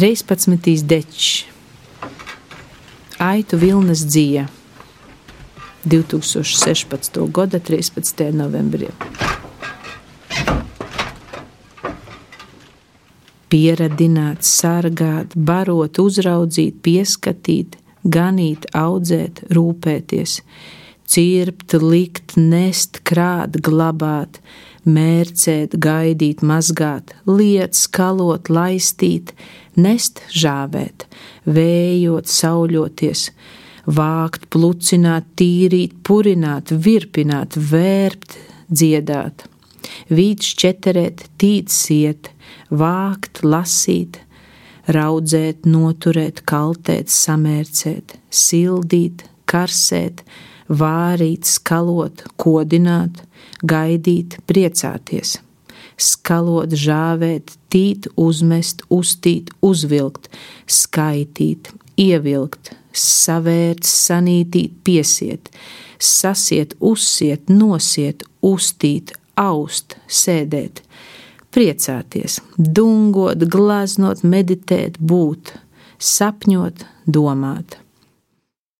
13. dečs, Aitu Vilnas dzīja 2016. gada 13. novembrī. Pieradināt, sargāt, barot, uzraudzīt, pieskatīt, ganīt, audzēt, rūpēties, cirpt, likt, nest, krāt, glabāt, mērcēt, gaidīt, mazgāt, liet, skalot, laistīt, nest, žāvēt, vējot, sauļoties, vākt, plucināt, tīrīt, purināt, virpināt, vērpt, dziedāt, vīt šķeterēt, tīt siet, vākt, lasīt, raudzēt, noturēt, kaltēt, samērcēt, sildīt, karsēt, vārīt, skalot, kodināt, gaidīt, priecāties, skalot, žāvēt, tīt, uzmest, uztīt, uzvilkt, skaitīt, ievilkt, savērt, sanītīt, piesiet, sasiet, uzsiet, nosiet, uztīt, aust, sēdēt, priecāties, dungot, glaznot, meditēt, būt, sapņot, domāt